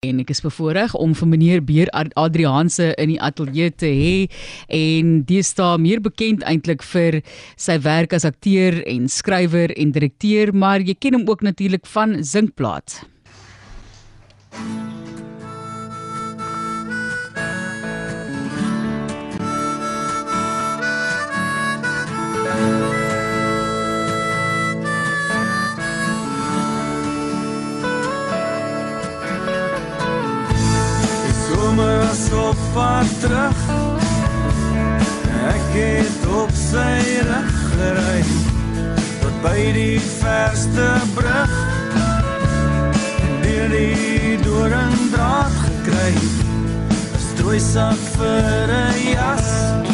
en ek is bevoorreg om vir meneer Beer Adrianse in die ateljee te hê en deesdae meer bekend eintlik vir sy werk as akteur en skrywer en direkteur maar jy ken hom ook natuurlik van Zinkplaat. Op pad terug. Ek het op sy rug gery Tot by die verste brug. En dier die doorn draad gekry Een strooisak vir een jas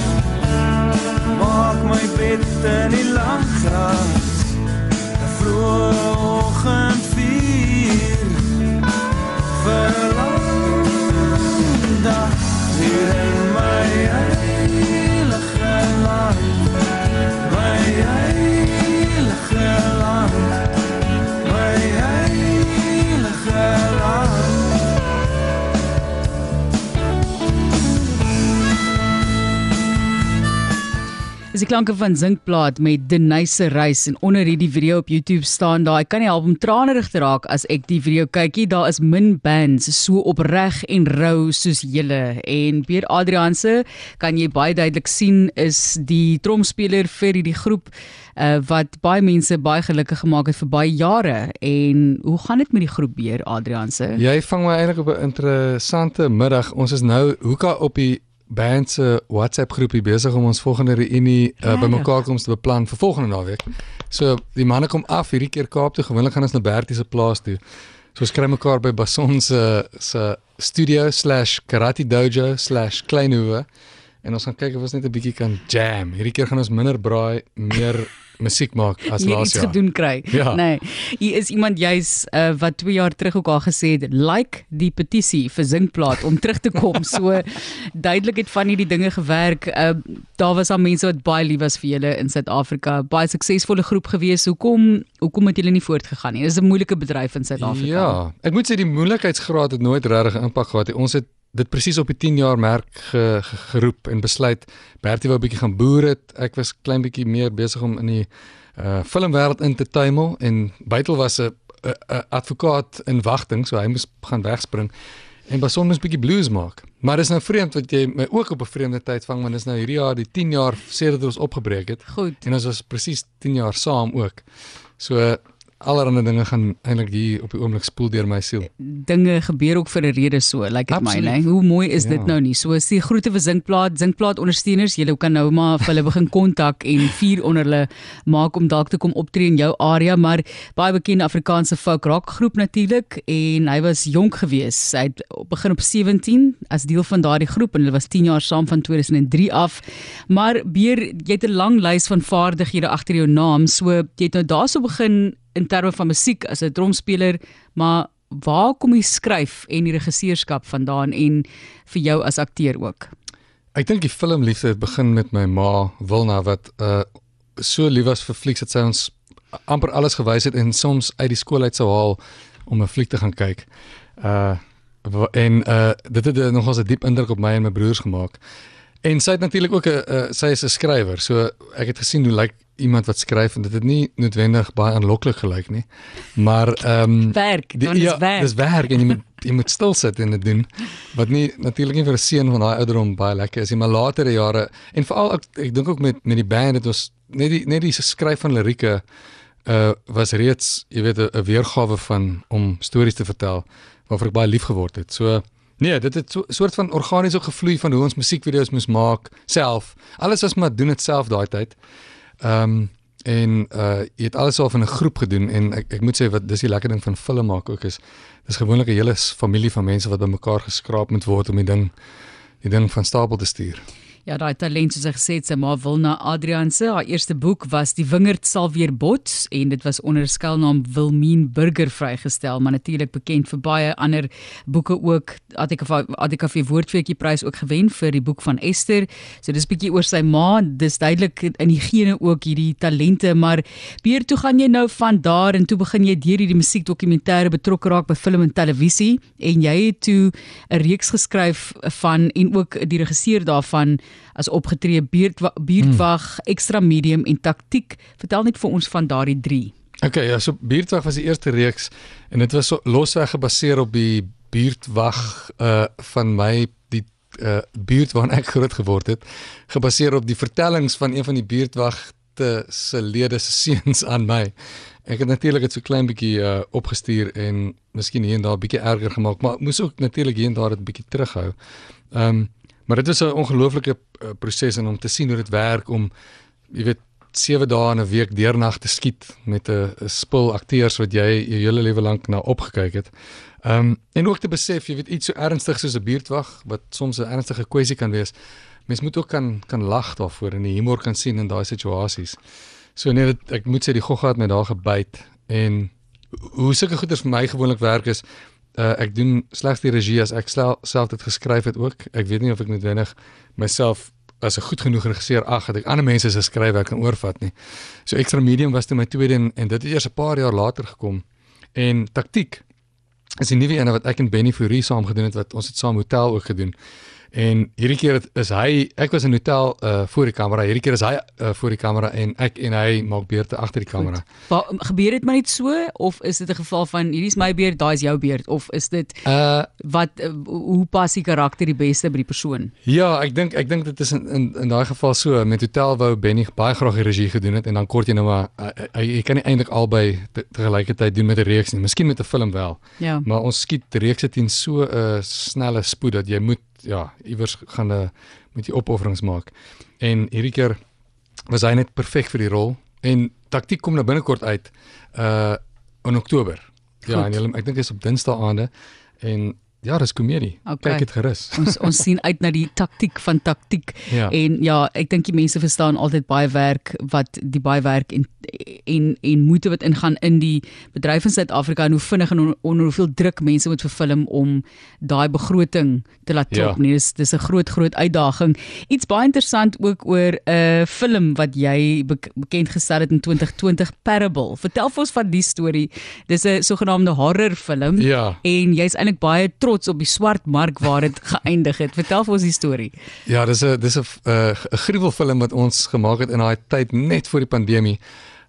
Dis die klanke van Zinkplaat met Denise Reis en onder hierdie video op YouTube staan daar. Ek kan nie help om tranerig te raak as ek die video kykie. Daar is min bands so opreg en rou soos julle. En Pier Adrianse kan jy baie duidelik sien is die tromspeler vir hierdie groep uh, wat baie mense baie gelukkig gemaak het vir baie jare. En hoe gaan dit met die groep Pier Adrianse? Jy vang my eintlik op 'n interessante middag. Ons is nou hoeka op die band se WhatsApp groepie besig om ons volgende reunie uh, bymekaar kom te beplan vir volgende naweek. So die manne kom af hierdie keer Kaap toe. Gewoonlik gaan ons na Bertie se plaas toe. So ons kry mekaar by Bason se se studio/karate dojo/kleinhoewe en ons gaan kyk of ons net 'n bietjie kan jam. Hierdie keer gaan ons minder braai, meer musiek maak as laas jaar. Iets gedoen kry. Ja. Nee. Hier is iemand juis uh, wat 2 jaar terug ook al gesê het, like die petisie vir Zinkplaat om terug te kom. So duidelik het van hierdie dinge gewerk. Uh, daar was al mense wat baie lief was vir julle in Suid-Afrika. Baie suksesvolle groep gewees. Hoekom hoekom het julle nie voortgegaan nie? Dit is 'n moeilike bedryf in Suid-Afrika. Ja, ek moet sê die moeilikheidsgraad het nooit regtig impak gehad nie. Ons het dit presies op die 10 jaar merk ge, ge, geroep en besluit Bertie wou 'n bietjie gaan boer het. Ek was klein bietjie meer besig om in die uh filmwêreld in te tuimel en Bytel was 'n advokaat in wagting, so hy moes gaan wegspring en Bason moes bietjie blues maak. Maar dis nou vreemd wat jy my ook op 'n vreemde tyd vang want dis nou hierdie jaar die 10 jaar sedert ons opgebreek het. Goed. En ons was presies 10 jaar saam ook. So allerlei dinge gaan eintlik hier op die oomblik spoel deur my siel. Dinge gebeur ook vir 'n rede so, lyk like dit my, né? Hoe mooi is ja. dit nou nie? So is die groete vir Zinkplaat, Zinkplaat ondersteuners, julle kan nou maar vir hulle begin kontak en vier onder hulle maak om dalk te kom optree in jou area, maar baie bekende Afrikaanse folk rock groep natuurlik en hy was jonk gewees. Hy het begin op 17 as deel van daardie groep en hulle was 10 jaar saam van 2003 af. Maar beer jy het 'n lang lys van vaardighede agter jou naam, so jy het nou daarso begin in terme van musiek as 'n drumspeler, maar waar kom die skryf en die regisseurskap vandaan en vir jou as akteur ook? Ek dink die filmliefde het begin met my ma Wilna wat uh so lief was vir flieks dat sy ons amper alles gewys het en soms uit die skool uit sou haal om 'n fliek te gaan kyk. Uh en uh dit het nogals 'n diep indruk op my en my broers gemaak. En sy het natuurlik ook 'n uh, sy is 'n skrywer. So ek het gesien hoe lyk iemand wat skryf en dit het nie noodwendig baie aanloklik gelyk nie. Maar ehm um, werk, die, dan is ja, werk. Dis werk en jy moet jy moet stil sit en dit doen. Wat nie natuurlik nie vir 'n seun van daai ouderdom baie lekker is nie, maar latere jare en veral ek, ek dink ook met met die band het ons net die net die skryf van lirieke uh was reeds, jy weet 'n weergawe van om stories te vertel waarvoor ek baie lief geword het. So Nee, dit het so 'n soort van organies ook gevloei van hoe ons musiekvideo's moes maak self. Alles was maar doen dit self daai tyd. Ehm um, en uh jy het alles al van 'n groep gedoen en ek ek moet sê wat dis die lekker ding van film maak ook is dis gewoonlik 'n hele familie van mense wat bymekaar geskraap moet word om die ding die ding van stapel te stuur. Ja, daai talent soos hy gesê het, sy ma Wilna Adrianse, haar eerste boek was Die wingerd sal weer bots en dit was onder skuilnaam Wilmien Burger vrygestel, maar natuurlik bekend vir baie ander boeke ook. ATKV woordfeetjie prys ook gewen vir die boek van Esther. So dis bietjie oor sy ma, dis duidelik in die gene ook hierdie talente, maar beer toe gaan jy nou van daar en toe begin jy deur hierdie musiekdokumentêre betrokke raak by film en televisie en jy het toe 'n reeks geskryf van en ook die regisseur daarvan as opgetree buurtwag, hmm. ekstra medium en taktiek. Vertel net vir ons van daardie 3. Okay, ja, so buurtwag was die eerste reeks en dit was so losweg gebaseer op die buurtwag uh van my die uh buurt waarin ek groot geword het, gebaseer op die vertellings van een van die buurtwagte se lede se seuns aan my. Ek het natuurlik dit so klein bietjie uh opgestuur en miskien hier en daar bietjie erger gemaak, maar moes ook natuurlik hier en daar dit bietjie terughou. Ehm um, Maar dit is 'n ongelooflike uh, proses en om te sien hoe dit werk om jy weet 7 dae in 'n week deurnag te skiet met 'n spul akteurs wat jy jou hele lewe lank na opgekyk het. Ehm um, en ook te besef jy weet iets so ernstig soos 'n buurtwag wat soms 'n ernstige kwessie kan wees. Mens moet ook kan kan lag daarvoor en die humor kan sien in daai situasies. So nee, dit, ek moet sê die gogga het my daar gebyt en hoe sulke goeders vir my gewoonlik werk is uh, ek doen slegs die regie as ek self dit geskryf het ook. Ek weet nie of ek noodwendig myself as 'n goed genoeg regisseur ag dat ek ander mense se skryfwerk kan oorvat nie. So ekstra medium was toe my tweede en, en dit het eers 'n paar jaar later gekom. En taktiek is 'n nuwe een wat ek en Benny Fourie saam gedoen het wat ons het saam hotel ook gedoen. En hierdie keer is hy ek was in hotel uh voor die kamera. Hierdie keer is hy uh voor die kamera en ek en hy maak beurte agter die kamera. Wat gebeur dit maar net so of is dit 'n geval van hierdie is my beurt, daai is jou beurt of is dit uh wat uh, hoe pas die karakter die beste by die persoon? Ja, ek dink ek dink dit is in in, in daai geval so met hotel wou Benny baie graag die regie gedoen het en dan kort jy nou maar uh, uh, jy kan nie eintlik albei tegelykertyd doen met 'n reeks nie. Miskien met 'n film wel. Ja. Maar ons skiet reekse teen so 'n uh, snelle spoed dat jy moet ja, iewers gaan 'n moet jy opofferings maak. En hierdie keer was hy net perfek vir die rol en taktiek kom nou binnekort uit uh in Oktober. Ja, Goed. En jy, ek dink dit is op Dinsdae aande en Ja, dis komedie. Okay. Kyk dit gerus. ons ons sien uit na die taktik van taktik. Ja. En ja, ek dink die mense verstaan altyd baie werk wat die baie werk en en en moeite wat ingaan in die bedryf in Suid-Afrika en hoe vinnig en onder hoeveel druk mense moet verfilm om daai begroting te laat top. Ja. Nee, dis dis 'n groot groot uitdaging. Iets baie interessant ook oor 'n uh, film wat jy be bekend gestel het in 2020 Parable. Vertel vir ons van die storie. Dis 'n sogenaamde horror film ja. en jy's eintlik baie trots op die swart mark waar dit geëindig het. Vertel vir ons die storie. Ja, dis 'n dis 'n uh, 'n gruwelfilm wat ons gemaak het in daai tyd net voor die pandemie.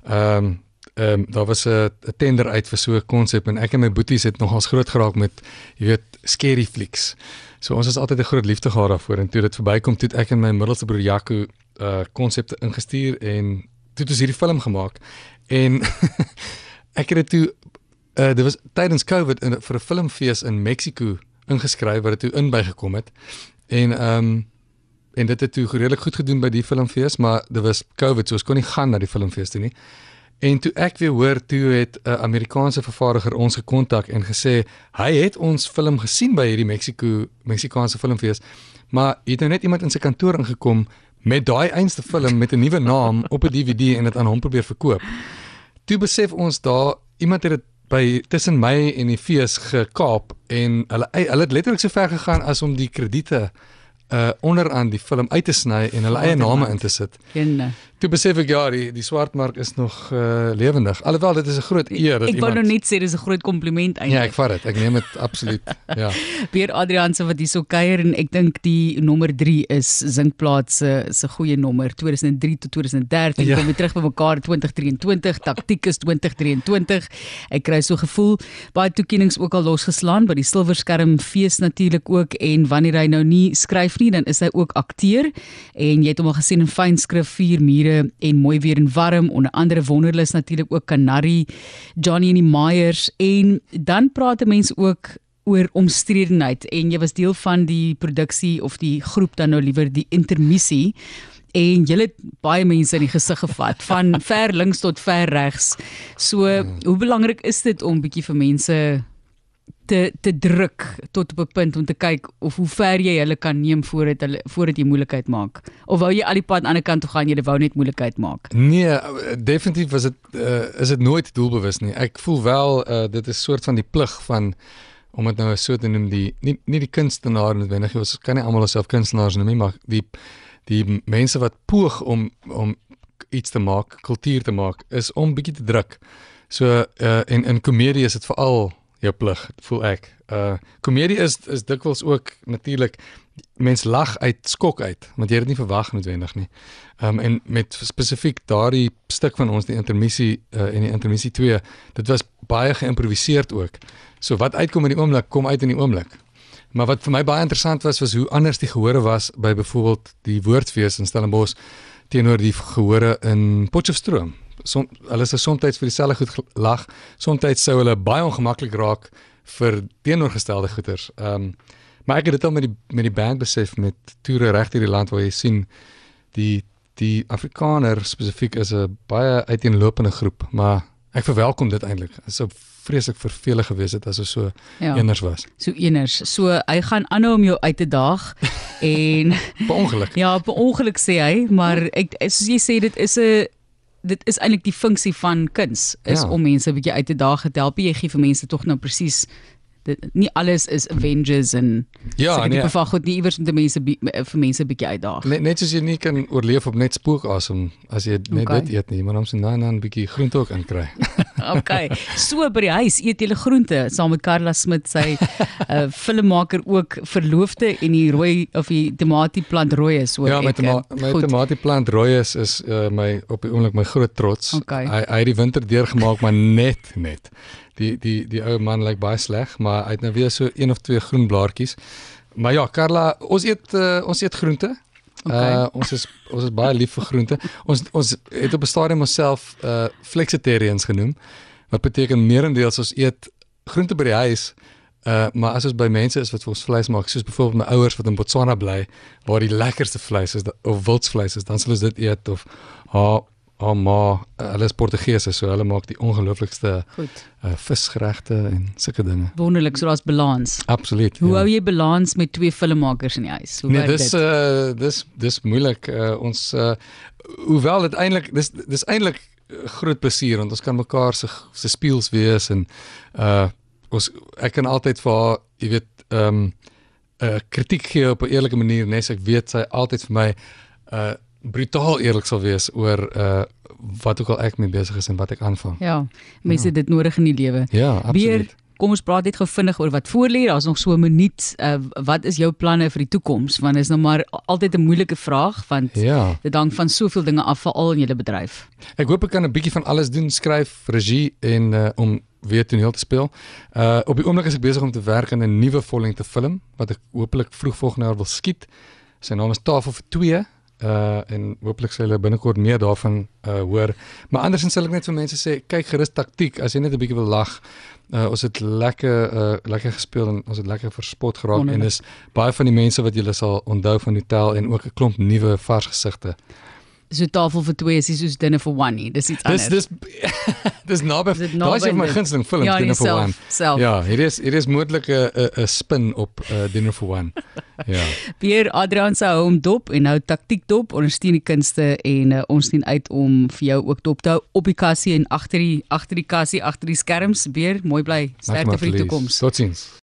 Ehm um, ehm um, daar was 'n tender uit vir so 'n konsep en ek en my boeties het nogals groot geraak met jy weet scary flicks. So ons is altyd 'n groot liefde gehad daarvoor en toe dit verbykom toe ek en my middelste broer Jaco uh konsepte ingestuur en toe het ons hierdie film gemaak. En ek het dit toe uh dit was tydens Covid in vir 'n filmfees in Mexiko ingeskryf wat dit toe in bygekom het. En ehm um, en dit het toe redelik goed gedoen by die filmfees, maar dit was Covid, so ons kon nie gaan na die filmfees toe nie. En toe ek weer hoor toe het 'n Amerikaanse vervaardiger ons gekontak en gesê hy het ons film gesien by hierdie Mexiko Meksikaanse filmfees, maar het nou net iemand in sy kantoor ingekom met daai einste film met 'n nuwe naam op 'n DVD en dit aan hom probeer verkoop. Toe besef ons daar iemand het dit by tussen my en die fees gekaap en hulle hulle het letterlik so ver gegaan as om die krediete uh onderaan die film uit te sny en hulle eie name in te sit. Kenne. Toe besef ek ja, die die swartmark is nog uh, lewendig. Alhoewel dit is 'n groot eer dat ek iemand Ek wou nou net sê dis 'n groot kompliment eintlik. Ja, ek vat dit. Ek neem dit absoluut. Ja. Pier Adrian se wat hierso kuier en ek dink die nommer 3 is Zinkplaas se se goeie nommer 2003 tot 2013 ja. kom weer terug by mekaar 2023 taktiek is 2023. Ek kry so gevoel baie toekennings ook al losgeslaan by die silverskerm fees natuurlik ook en wanneer hy nou nie skryf nie dan is hy ook akteur en jy het hom al gesien in fynskrif 4 mure mure en mooi weer en warm onder andere wonderlus natuurlik ook Canary Johnny en die Myers en dan praat mense ook oor omstredenheid en jy was deel van die produksie of die groep dan nou liewer die intermissie en jy het baie mense in die gesig gevat van ver links tot ver regs. So hoe belangrik is dit om bietjie vir mense te te druk tot op 'n punt om te kyk of hoe ver jy hulle kan neem voordat hulle voordat jy moeilikheid maak of wou jy al die pad aan die ander kant toe gaan jy wou net moeilikheid maak Nee, definitief was dit uh, is dit nooit doelbewus nie. Ek voel wel uh, dit is soort van die plig van om dit nou so te noem die nie nie die kunstenaar noodwendig ons kan nie almal osself kunstenaars noem nie, maar die die mense wat poog om om iets te maak, kultuur te maak, is om bietjie te druk. So uh in in komedie is dit veral jou plig, voel ek. Uh komedie is is dikwels ook natuurlik mens lag uit skok uit, want jy het dit nie verwag noodwendig nie. Um en met spesifiek daardie stuk van ons die intermissie uh en die intermissie 2, dit was baie geïmproviseerd ook. So wat uitkom in die oomblik, kom uit in die oomblik. Maar wat vir my baie interessant was was hoe anders die gehore was by byvoorbeeld die woordfees in Stellenbosch teenoor die gehore in Potchefstroom. Som hulle is soms vir dieselfde goed lag, soms sou hulle baie ongemaklik raak vir teenoorgestelde goeters. Ehm um, maar ek het dit al met die met die band besef met toere reg deur die land waar jy sien die die Afrikaner spesifiek is 'n baie uiteenlopende groep, maar ek verwelkom dit eintlik. Dit sou vreeslik vervelig gewees het as ons so ja, eners was. So eners. So hy gaan aanhou om jou uit te daag en per ongeluk. Ja, per ongeluk sê hy, maar ek soos jy sê dit is 'n dit is eintlik die funksie van kuns is ja. om mense 'n bietjie uit te daag te help. Jy gee vir mense tog nou presies dit nie alles is Avengers en ja, so nee, beval goed nie iewers met mense vir mense bietjie uitdaag. Net net soos jy nie kan oorleef op net spookasem as jy net okay. dit eet nie, maar ons moet nou dan 'n bietjie groente ook inkry. okay. So by die huis eet jy groente saam met Carla Smit sy uh, filmmaker ook verloofde en die rooi of die tomatieplant rooi is ook. Ja, met my my tomatieplant rooi is is uh, my op die oomblik my groot trots. Okay. Hy hy het die winter deurgemaak maar net net die die die ou man lyk baie sleg, maar hy het nou weer so een of twee groen blaartjies. Maar ja, Karla, ons eet uh, ons eet groente. Okay. Uh ons is ons is baie lief vir groente. Ons ons het op 'n stadium onsself uh flexitarians genoem. Wat beteken meerendeels ons eet groente by die huis. Uh maar as ons by mense is wat vir ons vleis maak, soos byvoorbeeld my ouers wat in Botswana bly, waar die lekkerste vleis is of wildsvleis is, dan sal ons dit eet of ha Oh ma, hulle is Portugese, so hulle maak die ongelooflikste uh, visgeregte en sulke dinge. Wonderlik, so daar's balans. Absoluut. Hoe ja. hou jy balans met twee filmmakers in die huis? Hoe nee, werk dis, dit? Nee, uh, dis dis moeilik. Uh, ons uh, hoewel dit eintlik dis dis eintlik groot plesier want ons kan mekaar se se speels wees en uh ons ek kan altyd vir haar, jy weet, ehm um, 'n uh, kritiek gee op 'n eerlike manier, nes ek weet sy altyd vir my uh brutaal eerlik sal wees oor uh wat ook al ek mee besig is en wat ek aanvang. Ja, mense ja. dit nodig in die lewe. Ja, absoluut. Beer, kom ons praat net gou vinnig oor wat voor lê. Daar's nog so 'n minuut. Uh wat is jou planne vir die toekoms? Want is nou maar altyd 'n moeilike vraag want ja. dit hang van soveel dinge af veral in julle bedryf. Ek hoop ek kan 'n bietjie van alles doen, skryf, regie en uh om weer toneel te speel. Uh op die oomblik is ek besig om te werk aan 'n nuwe vollengte film wat ek hopelik vroeg volgende jaar wil skiet. Sy naam is Tafel vir 2 uh en hooplik sal hulle binnekort meer daarvan uh hoor. Maar andersins sal ek net vir mense sê, kyk gerus taktiek as jy net 'n bietjie wil lag. Uh ons het lekker uh lekker gespeel en ons het lekker verspot geraak Wonderlik. en dis baie van die mense wat julle sal onthou van die tel en ook 'n klomp nuwe vars gesigte so tafel vir twee is soos dinner for one nie. Dis iets anders. Dis dis dis naby. Daai is my gunsteling film ja, dinner for one. Self. Ja, hier is hier is moontlik 'n 'n spin op uh, dinner for one. Ja. Pierre Adrian se hom dop en nou taktiek dop ondersteun die kunste en uh, ons sien uit om vir jou ook dop te hou op die kassie en agter die agter die kassie agter die skerms weer mooi bly sterkte vir die toekoms. Totsiens.